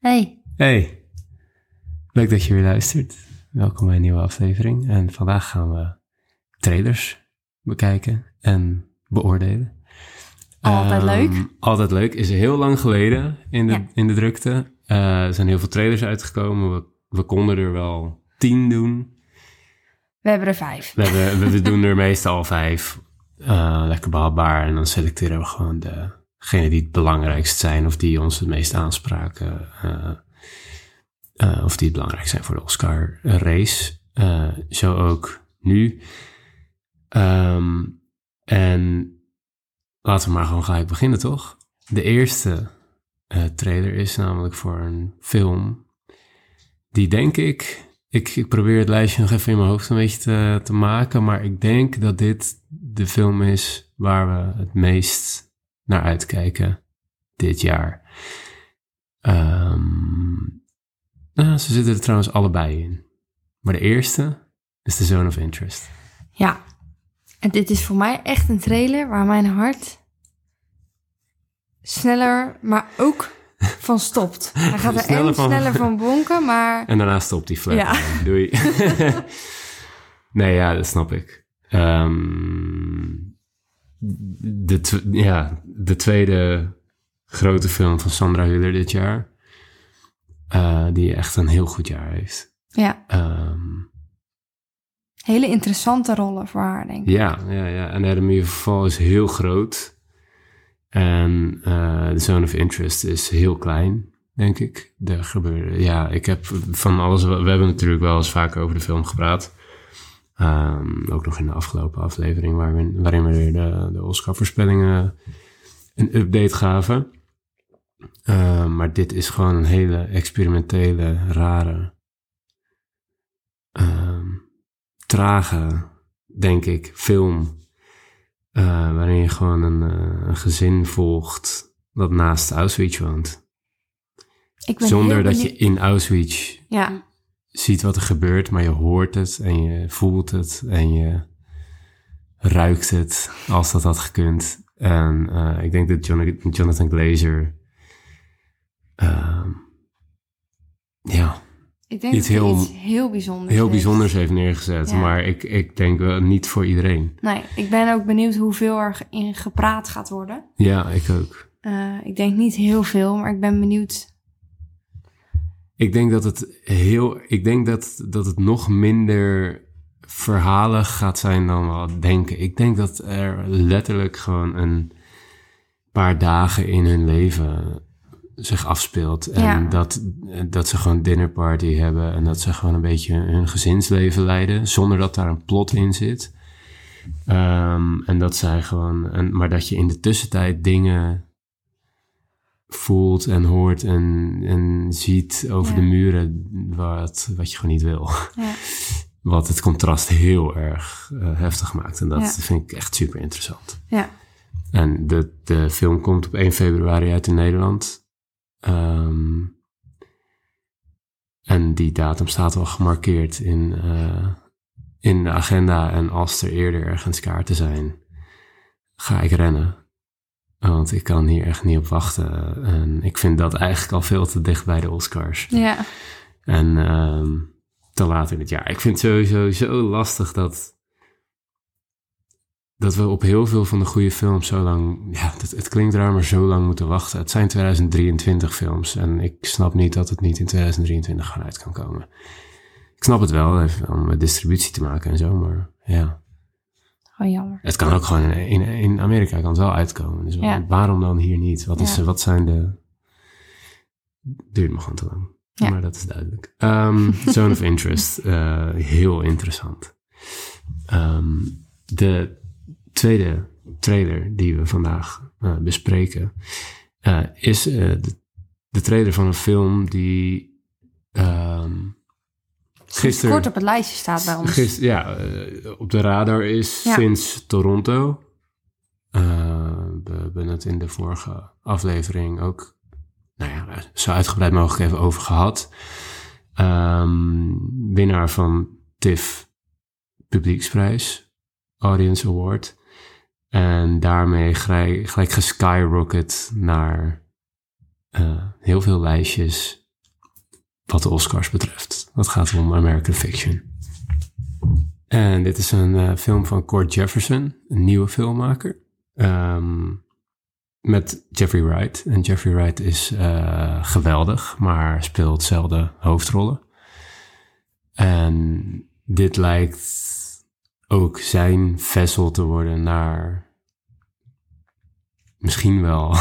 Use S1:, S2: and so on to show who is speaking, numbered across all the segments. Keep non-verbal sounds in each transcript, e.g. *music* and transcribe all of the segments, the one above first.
S1: Hey.
S2: Hey, leuk dat je weer luistert. Welkom bij een nieuwe aflevering. En vandaag gaan we trailers bekijken en beoordelen.
S1: Altijd
S2: Ehm,
S1: leuk.
S2: Altijd leuk. Is heel lang geleden in de,
S1: Ja.
S2: in de drukte. Eh, er zijn heel veel trailers uitgekomen. We, we konden er wel tien doen.
S1: We hebben er vijf.
S2: We, hebben, we, doen er meestal vijf. Eh, lekker behapbaar. En dan selecteren we gewoon degene die het belangrijkst zijn. Of die ons het meest aanspraken. eh, of die het belangrijk zijn voor de Oscar race. Eh, zo ook nu. Ehm, en laten we maar gewoon gelijk beginnen, toch? De eerste trailer is namelijk voor een film. Die denk ik ik, ik probeer het lijstje nog even in mijn hoofd een beetje te, te maken. Maar ik denk dat dit de film is waar we het meest naar uitkijken dit jaar. Ehm, nou, ze zitten er trouwens allebei in. Maar de eerste is The Zone of Interest.
S1: Ja. En dit is voor mij echt een trailer waar mijn hart sneller, maar ook van stopt. *laughs* Hij gaat er
S2: Sneller
S1: en
S2: van-
S1: sneller van bonken, maar
S2: En daarna stopt die flat.
S1: Ja.
S2: Doei. *laughs* *laughs* nee, ja, dat snap ik. Ehm, de, tw- ja, de tweede grote film van Sandra Hüller dit jaar. eh, die echt een heel goed jaar heeft.
S1: ja,
S2: Ehm,
S1: hele interessante rollen voor haar, denk ik.
S2: ja, ja, ja. En Anatomy of Fall is heel groot. En eh The Zone of Interest is heel klein, denk ik. Er gebeurde, ja, ik heb van alles... We hebben natuurlijk wel eens vaker over de film gepraat. Ehm, ook nog in de afgelopen aflevering, waarin, waarin we weer de, de Oscar-voorspellingen een update gaven. Ehm, maar dit is gewoon een hele experimentele, rare, ehm, trage, denk ik, film. eh, waarin je gewoon een, eh, een gezin volgt dat naast Auschwitz woont.
S1: Ik ben
S2: Zonder dat je in Auschwitz
S1: Ja,
S2: ziet wat er gebeurt, maar je hoort het en je voelt het en je ruikt het als dat had gekund. En eh, ik denk dat Jon- Jonathan Glazer, ehm, ja,
S1: ik denk
S2: Iets
S1: dat
S2: heel-
S1: iets heel bijzonders
S2: heel
S1: heeft.
S2: bijzonders heeft neergezet.
S1: Ja.
S2: Maar ik, ik denk wel niet voor iedereen.
S1: Nee, ik ben ook benieuwd hoeveel er in gepraat gaat worden.
S2: Ja, ik ook.
S1: Eh, ik denk niet heel veel, maar ik ben benieuwd.
S2: Ik denk dat het heel. Ik denk dat, dat het nog minder verhalen gaat zijn dan we denken. Ik denk dat er letterlijk gewoon een paar dagen in hun leven zich afspeelt. En
S1: Ja.
S2: dat, dat ze gewoon dinnerparty hebben en dat ze gewoon een beetje hun gezinsleven leiden, zonder dat daar een plot in zit. Ehm, en dat zij gewoon, en, maar dat je in de tussentijd dingen voelt en hoort en, en ziet over
S1: Ja.
S2: de muren wat, wat je gewoon niet wil.
S1: Ja.
S2: Wat het contrast heel erg eh, heftig maakt. En dat
S1: Ja.
S2: vind ik echt super interessant.
S1: Ja,
S2: En de, de film komt op 1 februari uit in Nederland. Ehm, en die datum staat al gemarkeerd in, eh, in de agenda. En als er eerder ergens kaarten zijn, ga ik rennen. Want ik kan hier echt niet op wachten. En ik vind dat eigenlijk al veel te dicht bij de Oscars.
S1: ja,
S2: En ehm, te laat in het jaar. Ik vind het sowieso zo lastig dat, dat we op heel veel van de goede films zo lang... Ja, het, het klinkt raar, maar zo lang moeten wachten. Het zijn 2023 films en ik snap niet dat het niet in 2023 gewoon uit kan komen. Ik snap het wel, even om met distributie te maken en zo, maar ja.
S1: Oh jammer.
S2: Het kan ook gewoon in, in, Amerika kan het wel uitkomen. Dus
S1: Ja.
S2: waarom dan hier niet? Wat, is,
S1: Ja.
S2: wat zijn de... Duurt me gewoon te lang.
S1: Ja.
S2: Maar dat is duidelijk. Ehm, *laughs* Zone of Interest. eh, heel interessant. Ehm, de tweede trailer die we vandaag eh, bespreken... eh, is de, de trailer van een film die... ehm, gisteren...
S1: Kort op het lijstje staat bij ons.
S2: Ja, eh, op de radar is
S1: Ja.
S2: sinds Toronto. Eh, we hebben het in de vorige aflevering ook nou ja, zo uitgebreid mogelijk even over gehad. Ehm, winnaar van TIFF Publieksprijs, Audience Award. En daarmee gelijk, gelijk geskyrocket naar eh, heel veel lijstjes wat de Oscars betreft. Dat gaat om American Fiction. En dit is een eh, film van Cord Jefferson, een nieuwe filmmaker. Ehm, met Jeffrey Wright. En Jeffrey Wright is eh, geweldig, maar speelt zelden hoofdrollen. En dit lijkt ook zijn vessel te worden naar misschien wel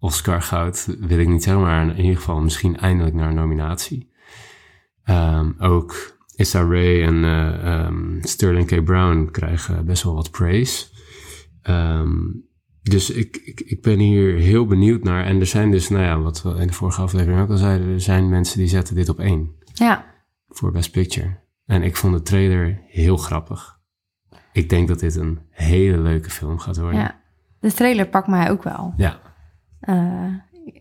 S2: Oscar goud, wil ik niet zeggen, maar in ieder geval misschien eindelijk naar een nominatie. Ehm, ook Issa Rae en eh, ehm, Sterling K. Brown krijgen best wel wat praise. Ehm, dus ik, ik, ik ben hier heel benieuwd naar. En er zijn dus, nou ja, wat we in de vorige aflevering ook al zeiden, er zijn mensen die zetten dit op één.
S1: Ja.
S2: Voor Best Picture. En ik vond de trailer heel grappig. Ik denk dat dit een hele leuke film gaat worden.
S1: ja. De trailer pakt mij ook wel.
S2: Ja,
S1: Eh,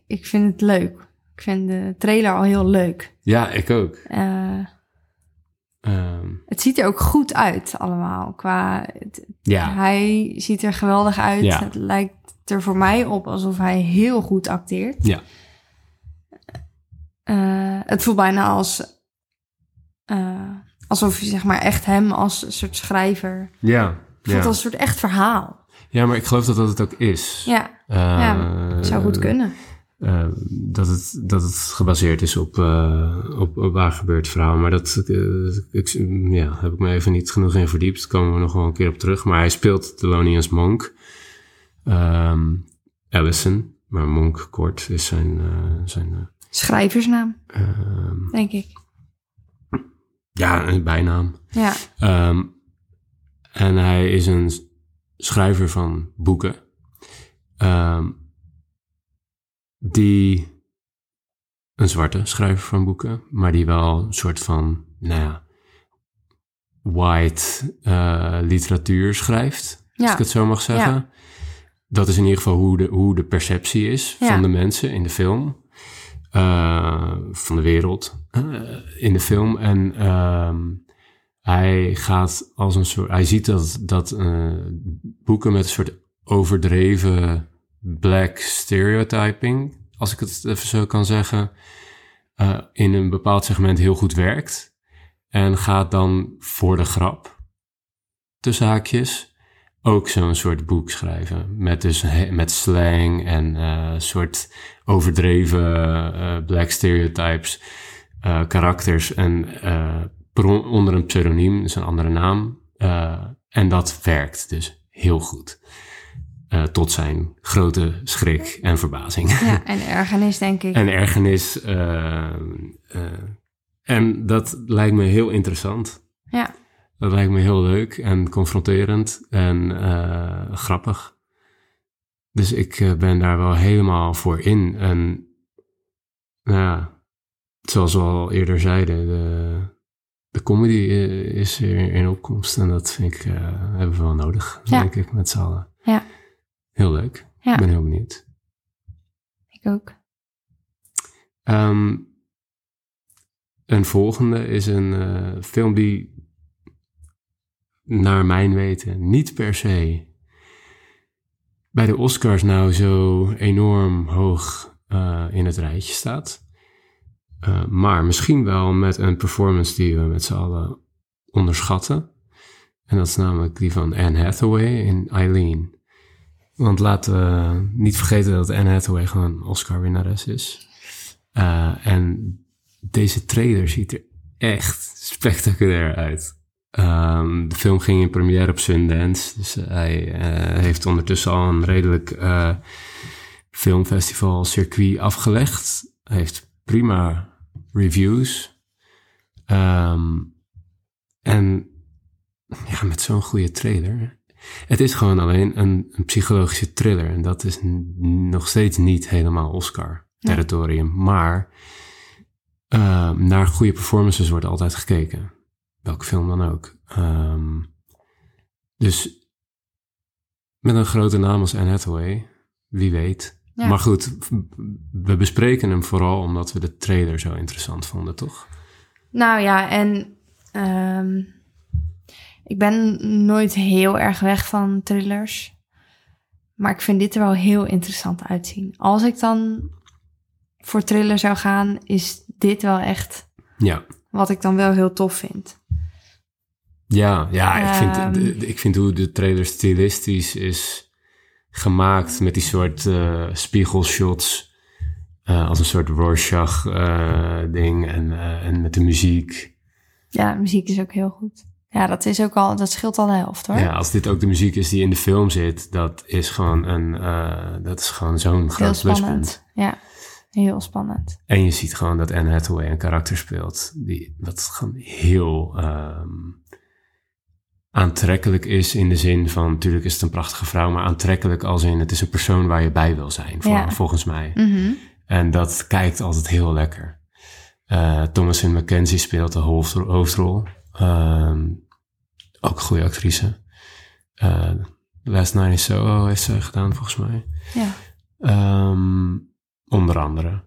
S1: ik vind het leuk. Ik vind de trailer al heel leuk.
S2: Ja, ik ook.
S1: Eh,
S2: Ehm,
S1: het ziet er ook goed uit allemaal. Qua, het-
S2: ja,
S1: Hij ziet er geweldig uit.
S2: Ja.
S1: Het lijkt er voor mij op alsof hij heel goed acteert.
S2: ja,
S1: Eh, het voelt bijna als... alsof je zeg maar echt hem als een soort schrijver...
S2: ja.
S1: Het voelt
S2: Ja.
S1: als een soort echt verhaal.
S2: Ja, maar ik geloof dat dat het ook is.
S1: Ja,
S2: Eh,
S1: ja zou goed kunnen.
S2: eh, dat, het, dat het gebaseerd is op, eh, op, op waar gebeurd verhaal. Maar dat ik, ja, heb ik me even niet genoeg in verdiept. Daar komen we nog wel een keer op terug. Maar hij speelt Thelonious Monk. Allison. Maar Monk kort is zijn... zijn
S1: Schrijversnaam,
S2: ehm,
S1: denk ik.
S2: ja, een bijnaam.
S1: Ja,
S2: Ehm, en hij is een schrijver van boeken. Ehm, die een zwarte schrijver van boeken, maar die wel een soort van, nou ja, white eh, literatuur schrijft, als
S1: Ja.
S2: ik het zo mag zeggen.
S1: Ja.
S2: Dat is in ieder geval hoe de, hoe de perceptie is
S1: Ja.
S2: van de mensen in de film. Eh, van de wereld eh, in de film. En ehm, hij gaat als een soort. Hij ziet dat, dat eh, boeken met een soort overdreven black stereotyping, als ik het even zo kan zeggen, eh, in een bepaald segment heel goed werkt. En gaat dan voor de grap, tussen haakjes, ook zo'n soort boek schrijven. Met dus met slang en eh, soort overdreven black stereotypes, karakters en onder een pseudoniem, dus een andere naam. Eh, en dat werkt dus heel goed. Eh, tot zijn grote schrik en verbazing.
S1: ja, *laughs* en ergernis, denk ik.
S2: en ergernis. eh, en dat lijkt me heel interessant.
S1: Ja,
S2: Dat lijkt me heel leuk en confronterend en grappig. Dus ik ben daar wel helemaal voor in. En nou ja, zoals we al eerder zeiden, de, de comedy eh, is weer in opkomst. En dat vind ik, eh, hebben we wel nodig,
S1: Ja.
S2: denk ik, met z'n allen.
S1: Ja.
S2: Heel leuk.
S1: Ja.
S2: Ik ben heel benieuwd.
S1: ik ook.
S2: Ehm, een volgende is een eh, film die naar mijn weten niet per se bij de Oscars nou zo enorm hoog in het rijtje staat. Eh, maar misschien wel met een performance die we met z'n allen onderschatten. En dat is namelijk die van Anne Hathaway in Eileen. Want laten we niet vergeten dat Anne Hathaway gewoon Oscar-winnares is. Uh, en deze trailer ziet er echt spectaculair uit. Um, de film ging in première op Sundance. Dus uh, hij heeft ondertussen al een redelijk uh, filmfestival circuit afgelegd. Hij heeft prima reviews. Um, en ja, met zo'n goede trailer. Het is gewoon alleen een, een psychologische thriller. En dat is nog steeds niet helemaal Oscar territorium. Ja. Maar uh, naar goede performances wordt altijd gekeken. Welke film dan ook. Um, dus met een grote naam als Anne Hathaway, wie weet. Ja. Maar goed, we bespreken hem vooral omdat we de trailer zo interessant vonden, toch?
S1: Nou ja, en um, ik ben nooit heel erg weg van thrillers. Maar ik vind dit er wel heel interessant uitzien. Als ik dan voor thriller zou gaan, is dit wel echt
S2: Ja.
S1: wat ik dan wel heel tof vind.
S2: Ja, ja ik, vind,
S1: Ehm.
S2: ik vind hoe de trailer stilistisch is gemaakt met die soort eh, spiegelshots. eh, als een soort Rorschach-ding en, eh, en met de muziek.
S1: Ja, de muziek is ook heel goed. Ja, dat is ook al, dat scheelt al de helft hoor.
S2: Ja, als dit ook de muziek is die in de film zit, dat is gewoon, een, dat is gewoon zo'n groot pluspunt.
S1: Ja, heel spannend.
S2: En je ziet gewoon dat Anne Hathaway een karakter speelt die dat gewoon heel ehm, aantrekkelijk is in de zin van, natuurlijk is het een prachtige vrouw, maar aantrekkelijk als in het is een persoon waar je bij wil zijn, voor,
S1: Ja.
S2: volgens mij.
S1: Mhm.
S2: En dat kijkt altijd heel lekker. Eh Thomasin McKenzie speelt de hoofdrol. Ehm, ook een goede actrice. Eh, Last Night in Soho heeft ze gedaan, volgens mij.
S1: Ja.
S2: Ehm, onder andere.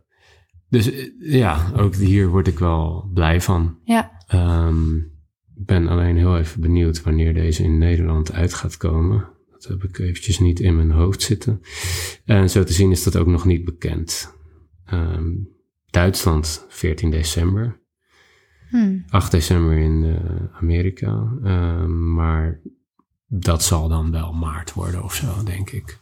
S2: Dus eh, ja, ook hier word ik wel blij van.
S1: Ja.
S2: Ehm, ben alleen heel even benieuwd wanneer deze in Nederland uit gaat komen. Dat heb ik eventjes niet in mijn hoofd zitten. En zo te zien is dat ook nog niet bekend. Ehm, Duitsland 14 december.
S1: Hm.
S2: 8 december in eh, Amerika. Ehm, maar dat zal dan wel maart worden of zo, denk ik.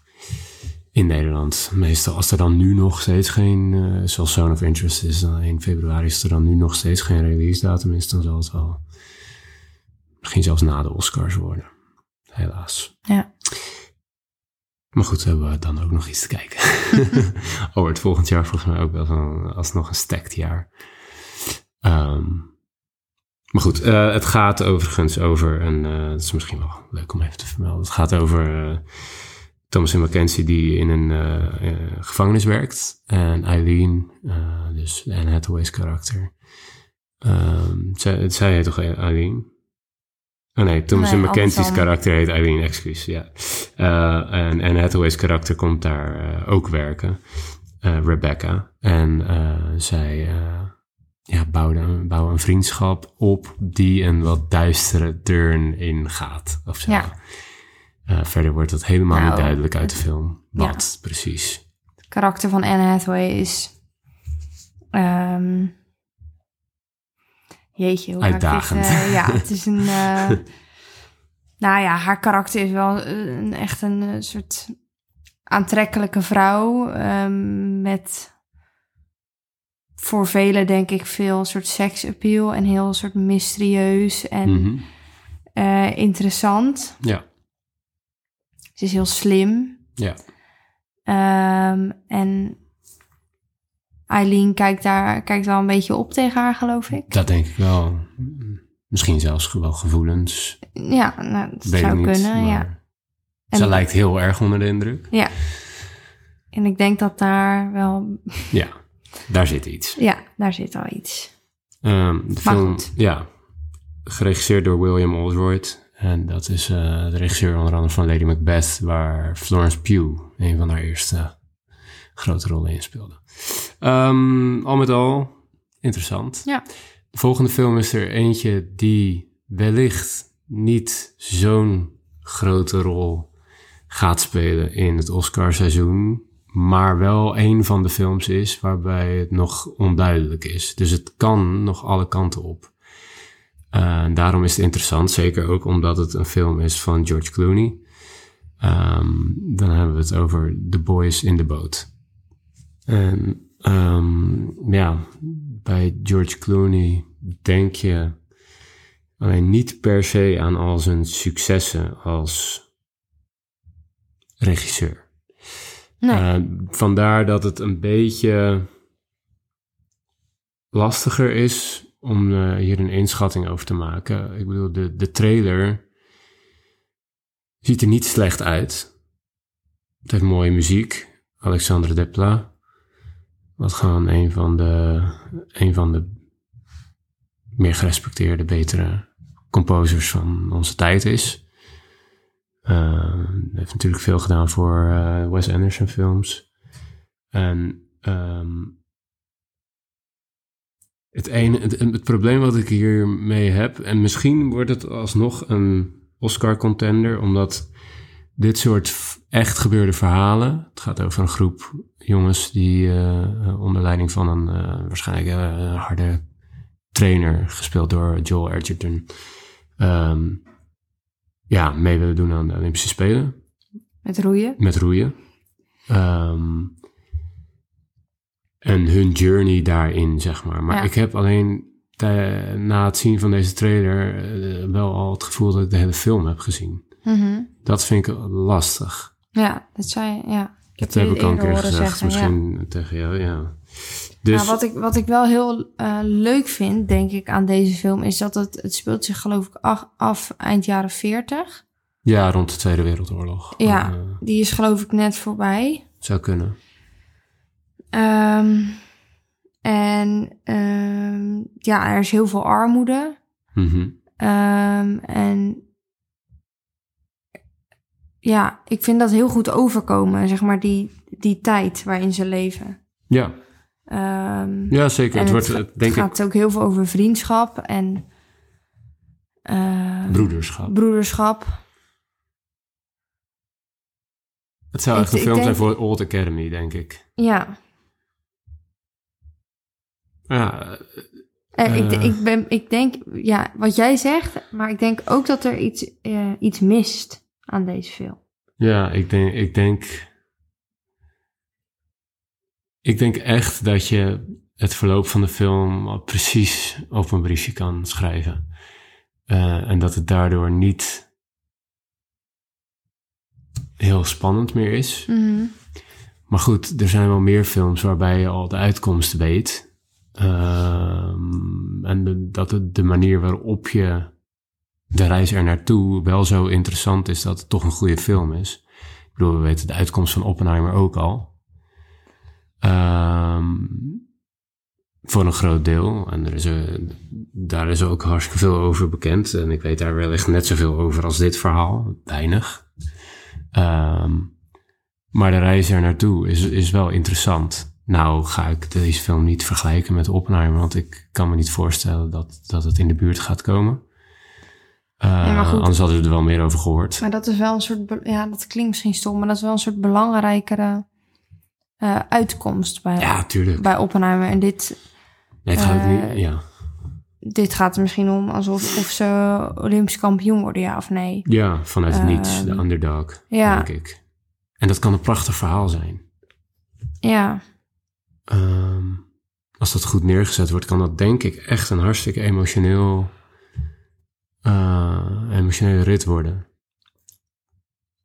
S2: In Nederland. Meestal als er dan nu nog steeds geen, eh, zoals Zone of Interest is, dan 1 februari is er dan nu nog steeds geen release datum is, dan zal het wel misschien zelfs na de Oscars worden. Helaas.
S1: Ja.
S2: Maar goed, hebben we dan ook nog iets te kijken. *laughs* oh, het volgend jaar volgens mij ook wel zo'n, alsnog een stacked jaar. Ehm, maar goed, eh, het gaat overigens over, en eh dat is misschien wel leuk om even te vermelden. Het gaat over eh Thomas McKenzie die in een gevangenis werkt. En Eileen, dus Anne Hathaway's karakter. Ehm, zij, zij heet toch Eileen? Oh nee, Thomas
S1: Nee,
S2: McKenzie's
S1: andersom.
S2: karakter heet Eileen, excuus, ja. Eh, en Anne Hathaway's karakter komt daar eh, ook werken. eh, Rebecca. En zij ja, bouwen, bouwen een vriendschap op die een wat duistere turn ingaat. Of zo.
S1: Ja.
S2: Verder wordt dat helemaal
S1: Nou,
S2: niet duidelijk uit de film.
S1: ja.
S2: Wat precies.
S1: Het karakter van Anne Hathaway is... ehm, jeetje, hoe dit,
S2: Uitdagend.
S1: eh, ja, *laughs* het is een... eh, nou ja, haar karakter is wel een, echt een eh, soort aantrekkelijke vrouw. ehm, met voor velen denk ik veel soort seksappeal. En heel soort mysterieus en
S2: Mhm.
S1: eh, interessant.
S2: Ja,
S1: Ze is heel slim.
S2: ja.
S1: Ehm, en Eileen kijkt daar kijkt wel een beetje op tegen haar, geloof ik.
S2: dat denk ik wel. Misschien zelfs wel gevoelens.
S1: Ja, nou, dat
S2: Weet
S1: zou
S2: niet,
S1: kunnen, ja. En-
S2: Ze lijkt heel erg onder de indruk.
S1: Ja. En ik denk dat daar wel...
S2: Ja, daar zit iets.
S1: Ja, daar zit al iets.
S2: Ehm, de
S1: Maar
S2: film,
S1: goed.
S2: ja, geregisseerd door William Oldroyd. En dat is eh, de regisseur onder andere van Lady Macbeth, waar Florence Pugh een van haar eerste grote rollen in speelde. Ehm, al met al, interessant.
S1: Ja.
S2: De volgende film is er eentje die wellicht niet zo'n grote rol gaat spelen in het Oscarseizoen, maar wel een van de films is waarbij het nog onduidelijk is. Dus het kan nog alle kanten op. Eh, daarom is het interessant, zeker ook omdat het een film is van George Clooney. Ehm, dan hebben we het over The Boys in the Boat. En ehm, ja, bij George Clooney denk je alleen niet per se aan al zijn successen als regisseur.
S1: Nee.
S2: Eh, vandaar dat het een beetje lastiger is om eh, hier een inschatting over te maken. Ik bedoel, de, de trailer ziet er niet slecht uit. Het heeft mooie muziek. Alexandre Desplat. Wat gewoon een van de, een van de meer gerespecteerde, betere composers van onze tijd is. Hij heeft natuurlijk veel gedaan voor eh, Wes Anderson films. En ehm, het, ene, het, het probleem wat ik hiermee heb, en misschien wordt het alsnog een Oscar contender, omdat dit soort echt gebeurde verhalen. Het gaat over een groep jongens die eh, onder leiding van een eh, waarschijnlijk eh, harde trainer, gespeeld door Joel Edgerton, ehm, ja, mee willen doen aan de Olympische Spelen
S1: Met roeien.
S2: met roeien. Ehm, en hun journey daarin, zeg maar. Maar
S1: Ja.
S2: ik heb alleen na het zien van deze trailer eh, wel al het gevoel dat ik de hele film heb gezien.
S1: Mhm.
S2: Dat vind ik lastig.
S1: Ja, dat zei je, ja. Ik
S2: Dat heb ik al een keer gezegd,
S1: zeggen, ja.
S2: misschien tegen jou, ja. Dus,
S1: Nou, wat, ik, wat ik wel heel eh, leuk vind, denk ik, aan deze film... is dat het, het speelt zich geloof ik af, af eind jaren 40.
S2: ja, rond de Tweede Wereldoorlog.
S1: Ja,
S2: Eh,
S1: die is geloof ik net voorbij.
S2: zou kunnen.
S1: Ehm, en ehm, ja, er is heel veel armoede.
S2: Mhm.
S1: Ehm, en ja, ik vind dat heel goed overkomen, zeg maar, die, die tijd waarin ze leven.
S2: Ja.
S1: Ehm,
S2: ja, zeker. Het wordt,
S1: ga-
S2: eh, denk ik,
S1: gaat ook heel veel over vriendschap en eh,
S2: broederschap.
S1: broederschap.
S2: Het zou echt een film zijn voor Old Academy, denk ik.
S1: Ja,
S2: Ja,
S1: en ik,
S2: Eh.
S1: ik, ben, ik denk, ja, wat jij zegt, maar ik denk ook dat er iets, eh, iets mist aan deze film.
S2: Ja, ik denk, ik denk. Ik denk echt dat je het verloop van de film al precies op een briefje kan schrijven. Eh, en dat het daardoor niet heel spannend meer is.
S1: Mhm.
S2: Maar goed, er zijn wel meer films waarbij je al de uitkomst weet. Ehm, en de- dat het de manier waarop je de reis er naartoe wel zo interessant is dat het toch een goede film is. Ik bedoel, we weten de uitkomst van Oppenheimer ook al. Ehm, voor een groot deel. En er is, daar is ook hartstikke veel over bekend. En ik weet daar wellicht net zoveel over als dit verhaal. Weinig. Ehm, maar de reis er naartoe is, is wel interessant. Nou ga ik deze film niet vergelijken met Oppenheimer, want ik kan me niet voorstellen dat, dat het in de buurt gaat komen. Eh,
S1: maar goed.
S2: anders hadden we er wel meer over gehoord.
S1: Maar dat is wel een soort, ja, dat klinkt misschien stom, maar dat is wel een soort belangrijkere eh, uitkomst bij,
S2: Ja, tuurlijk.
S1: bij Oppenheimer. En dit,
S2: Nee, het gaat ook
S1: eh,
S2: niet. Ja.
S1: dit gaat er misschien om alsof of ze Olympisch kampioen worden, ja of nee.
S2: ja, vanuit niets, de
S1: Ehm,
S2: underdog,
S1: ja.
S2: denk ik. En dat kan een prachtig verhaal zijn.
S1: Ja,
S2: Ehm, als dat goed neergezet wordt, kan dat denk ik echt een hartstikke emotioneel, eh, emotionele rit worden.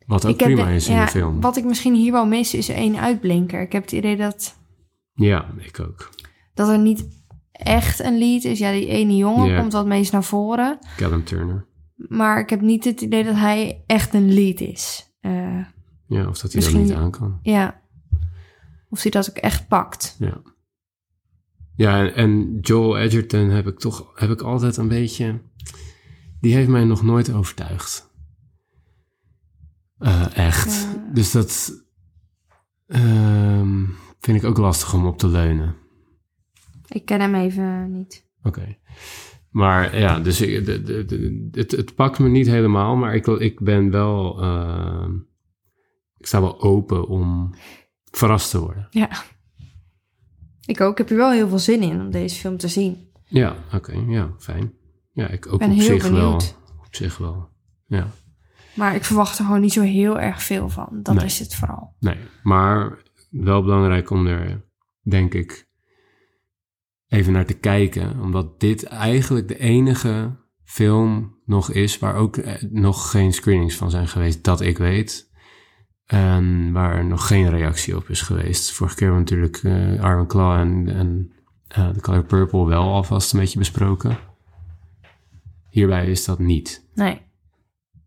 S2: Wat ook
S1: ik
S2: prima
S1: de-
S2: is in
S1: ja,
S2: de film.
S1: Wat ik misschien hier wel mis is één uitblinker. Ik heb het idee dat,
S2: Ja, ik ook.
S1: dat er niet echt een lead is. Ja, die ene jongen komt wat meest naar voren.
S2: Callum Turner.
S1: Maar ik heb niet het idee dat hij echt een lead is. Eh,
S2: Ja, of dat hij dat niet aan kan.
S1: ja. Of hij dat ook echt pakt.
S2: Ja. Ja, en, en Joel Edgerton heb ik toch heb ik altijd een beetje. Die heeft mij nog nooit overtuigd. Eh, echt.
S1: Ja.
S2: Dus dat ehm, vind ik ook lastig om op te leunen.
S1: Ik ken hem even niet.
S2: Oké. Maar ja, dus ik, de, de, de- het, het pakt me niet helemaal, maar ik, ik ben wel. ehm, ik sta wel open om verrast te worden.
S1: Ja. Ik ook. Ik heb er wel heel veel zin in om deze film te zien.
S2: Ja, oké, ja, fijn. Ja, ik ook
S1: ben
S2: op
S1: heel
S2: zich wel.
S1: benieuwd.
S2: Op zich wel. Ja.
S1: Maar ik verwacht er gewoon niet zo heel erg veel van. Dat
S2: Nee.
S1: is het vooral.
S2: Nee, maar wel belangrijk om er, denk ik, even naar te kijken. Omdat dit eigenlijk de enige film nog is waar ook eh, nog geen screenings van zijn geweest, dat ik weet. En waar er nog geen reactie op is geweest. Vorige keer hebben we natuurlijk eh Iron Claw en, en eh, The Color Purple wel alvast een beetje besproken. Hierbij is dat niet.
S1: Nee.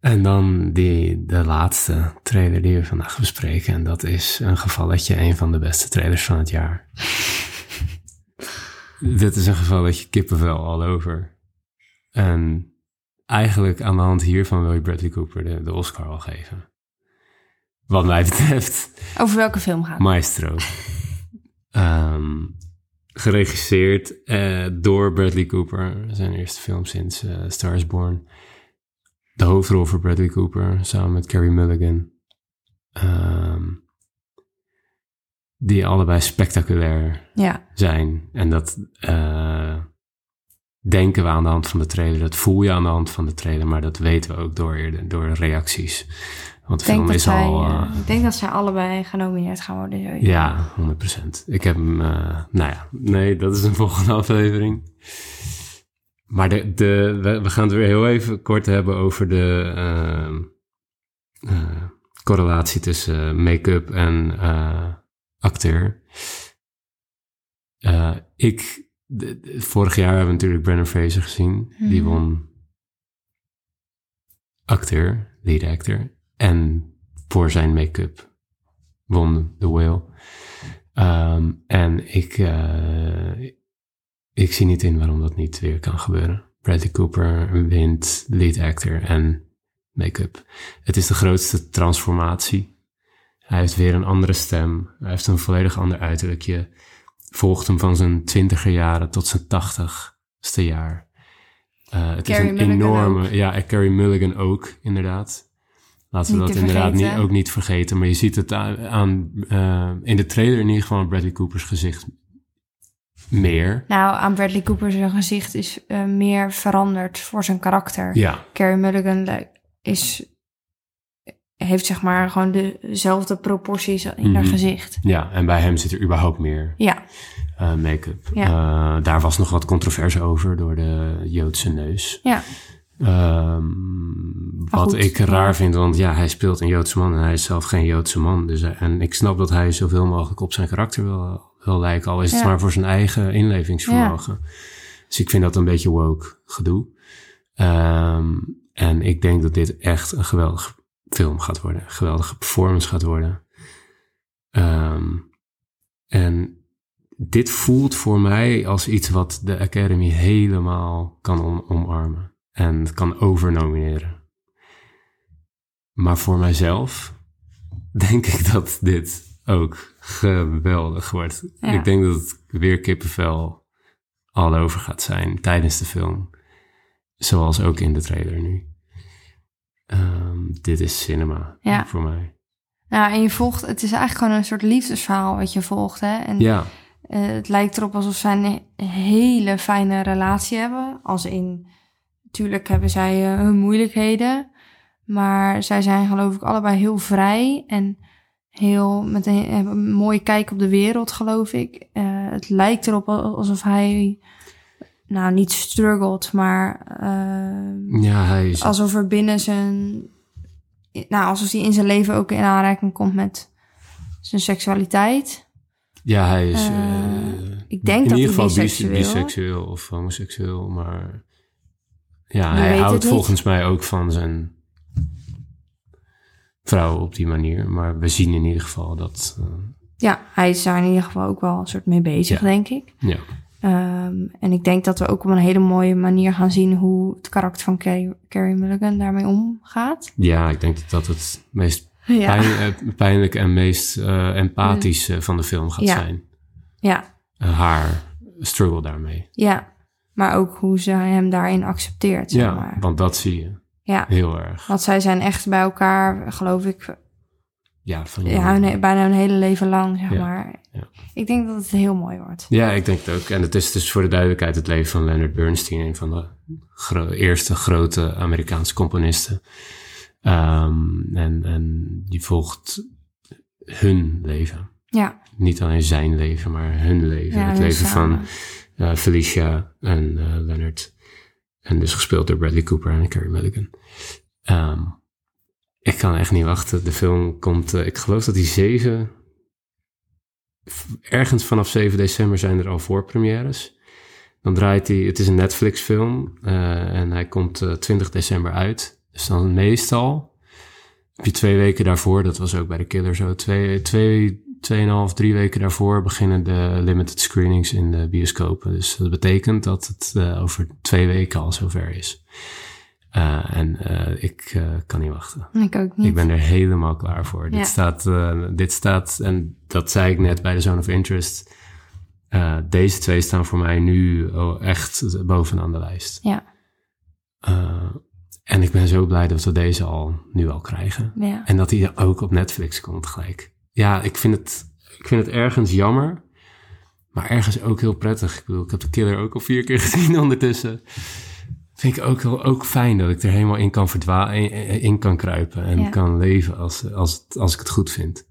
S2: En dan die, de laatste trailer die we vandaag bespreken. En dat is een gevalletje, een van de beste trailers van het jaar. *laughs* Dit is een gevalletje kippenvel al over. En eigenlijk aan de hand hiervan wil je Bradley Cooper de, de Oscar al geven. Wat mij betreft,
S1: Over welke film gaat het?
S2: Maestro. *laughs* Ehm, geregisseerd eh, door Bradley Cooper. Zijn eerste film sinds eh Star is Born. De hoofdrol voor Bradley Cooper samen met Carey Mulligan. ehm, die allebei spectaculair
S1: Ja,
S2: zijn. En dat eh, denken we aan de hand van de trailer, dat voel je aan de hand van de trailer, maar dat weten we ook door, door reacties. Want de
S1: ik denk,
S2: film
S1: dat
S2: is
S1: zij,
S2: al.
S1: eh,
S2: eh,
S1: ik denk dat zij allebei genomineerd gaan worden. sowieso.
S2: ja, 100%. Ik heb hem, eh, nou ja, nee, dat is een *laughs* volgende aflevering. Maar de, de, we, we gaan het weer heel even kort hebben over de ehm, eh, correlatie tussen make-up en acteur. Ik, de- de- vorig jaar hebben we natuurlijk Brendan Fraser gezien. Die
S1: Mhm.
S2: won acteur, lead actor. En voor zijn make-up won The Whale. Ehm, en ik, eh, ik zie niet in waarom dat niet weer kan gebeuren. Bradley Cooper wint lead actor en make-up. Het is de grootste transformatie. Hij heeft weer een andere stem. Hij heeft een volledig ander uiterlijkje. Volgt hem van zijn twintiger jaren tot zijn tachtigste jaar. Eh, het is een
S1: Mulligan
S2: enorme...
S1: ook.
S2: Ja, en Carrie Mulligan ook, inderdaad. Laten we dat inderdaad niet, ook niet vergeten. Maar je ziet het aan, aan, eh, in de trailer in ieder geval aan Bradley Cooper's gezicht meer.
S1: Nou, aan Bradley Cooper zijn gezicht is eh, meer veranderd voor zijn karakter.
S2: Ja,
S1: Carey Mulligan li- is, heeft zeg maar gewoon dezelfde proporties in haar
S2: Mhm.
S1: gezicht.
S2: ja, en bij hem zit er überhaupt meer
S1: Ja,
S2: eh, make-up.
S1: Ja.
S2: Daar was nog wat controverse over door de Joodse neus.
S1: ja,
S2: Ehm, wat
S1: goed,
S2: ik raar vind, want ja, hij speelt een Joodse man en hij is zelf geen Joodse man. Dus, hij- en ik snap dat hij zoveel mogelijk op zijn karakter wil, wil lijken, al is het
S1: Ja.
S2: maar voor zijn eigen inlevingsvermogen. Dus ik vind dat een beetje woke gedoe. Ehm, en ik denk dat dit echt een geweldige film gaat worden, een geweldige performance gaat worden. Ehm, en dit voelt voor mij als iets wat de Academy helemaal kan om- omarmen en kan overnomineren. Maar voor mijzelf denk ik dat dit ook geweldig wordt.
S1: Ja.
S2: Ik denk dat het weer kippenvel al over gaat zijn tijdens de film. Zoals ook in de trailer nu. Ehm, dit is cinema
S1: Ja.
S2: voor mij.
S1: Nou, en je volgt, het is eigenlijk gewoon een soort liefdesverhaal wat je volgt, hè? En
S2: Ja,
S1: eh, het lijkt erop alsof zij een hele fijne relatie hebben. Als in, natuurlijk hebben zij eh, hun moeilijkheden, maar zij zijn geloof ik allebei heel vrij en heel met een, een mooie kijk op de wereld, geloof ik. Eh, het lijkt erop al- alsof hij, nou, niet struggelt, maar eh,
S2: ja hij is...
S1: alsof er binnen zijn, nou, alsof hij in zijn leven ook in aanraking komt met zijn seksualiteit.
S2: Ja, hij is.
S1: Eh,
S2: eh,
S1: ik denk
S2: in
S1: dat
S2: ieder
S1: hij
S2: geval bis-
S1: biseksueel-
S2: biseksueel of homoseksueel, maar. Ja,
S1: Je
S2: hij houdt volgens mij ook van zijn vrouw op die manier. Maar we zien in ieder geval dat. eh,
S1: Ja, hij is daar in ieder geval ook wel een soort mee bezig,
S2: Ja.
S1: denk ik.
S2: ja,
S1: Ehm, en ik denk dat we ook op een hele mooie manier gaan zien hoe het karakter van Carrie, Carrie Mulligan daarmee omgaat.
S2: ja, ik denk dat dat het meest
S1: Ja,
S2: pijn, eh, pijnlijk en meest eh, empathisch van de film gaat
S1: Ja.
S2: zijn.
S1: ja,
S2: haar struggle daarmee.
S1: ja. Maar ook hoe ze hem daarin accepteert, zeg
S2: Ja,
S1: maar.
S2: want dat zie je
S1: Ja,
S2: heel erg.
S1: want zij zijn echt bij elkaar, geloof ik,
S2: Ja, van
S1: ja, hun, bijna hun hele leven lang, zeg
S2: Ja,
S1: maar.
S2: ja.
S1: Ik denk dat het heel mooi wordt.
S2: Ja, ik denk het ook. En het is dus voor de duidelijkheid het leven van Leonard Bernstein, een van de gro- eerste grote Amerikaanse componisten. Ehm, en, en die volgt hun leven.
S1: Ja,
S2: Niet alleen zijn leven, maar hun leven.
S1: ja
S2: het
S1: hun
S2: leven
S1: samen.
S2: van eh, Felicia en eh, Leonard. En dus gespeeld door Bradley Cooper en Carey Mulligan. Ehm, ik kan echt niet wachten. De film komt, eh, ik geloof dat die zeven, ergens vanaf 7 december zijn er al voorpremières. Dan draait hij, het is een Netflix film en hij komt eh, 20 december uit. Dus dan meestal heb je twee weken daarvoor, dat was ook bij de Killer zo, twee, twee, tweeënhalf, drie weken daarvoor beginnen de limited screenings in de bioscopen. Dus dat betekent dat het eh, over twee weken al zover is. Eh, en eh, ik kan niet wachten.
S1: Ik ook niet.
S2: Ik ben er helemaal klaar voor.
S1: Ja.
S2: Dit, staat, dit staat, en dat zei ik net bij de Zone of Interest. deze twee staan voor mij nu oh, echt bovenaan de lijst.
S1: Ja.
S2: En ik ben zo blij dat we deze al nu al krijgen.
S1: Ja.
S2: En dat hij ook op Netflix komt gelijk. Ja, ik vind het, ik vind het ergens jammer. Maar ergens ook heel prettig. Ik bedoel, ik heb de killer ook al vier keer *laughs* gezien ondertussen. Vind ik ook, ook fijn dat ik er helemaal in kan verdwalen, in, kan kruipen. En
S1: Ja.
S2: kan leven als, als, het- als ik het goed vind.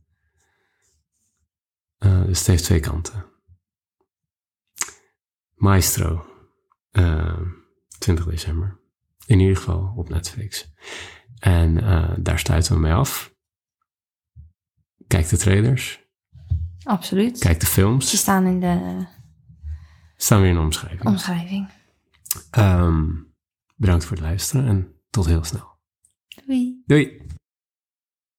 S2: Eh, dus het heeft twee kanten. Maestro. eh, 20 december. In ieder geval op Netflix. En eh, daar sluiten we mee af. Kijk de trailers.
S1: Absoluut.
S2: Kijk de
S1: Ze
S2: films.
S1: staan in de
S2: Staan weer in de omschrijving.
S1: omschrijving.
S2: Ehm, bedankt voor het luisteren en tot heel snel.
S1: Doei.
S2: Doei!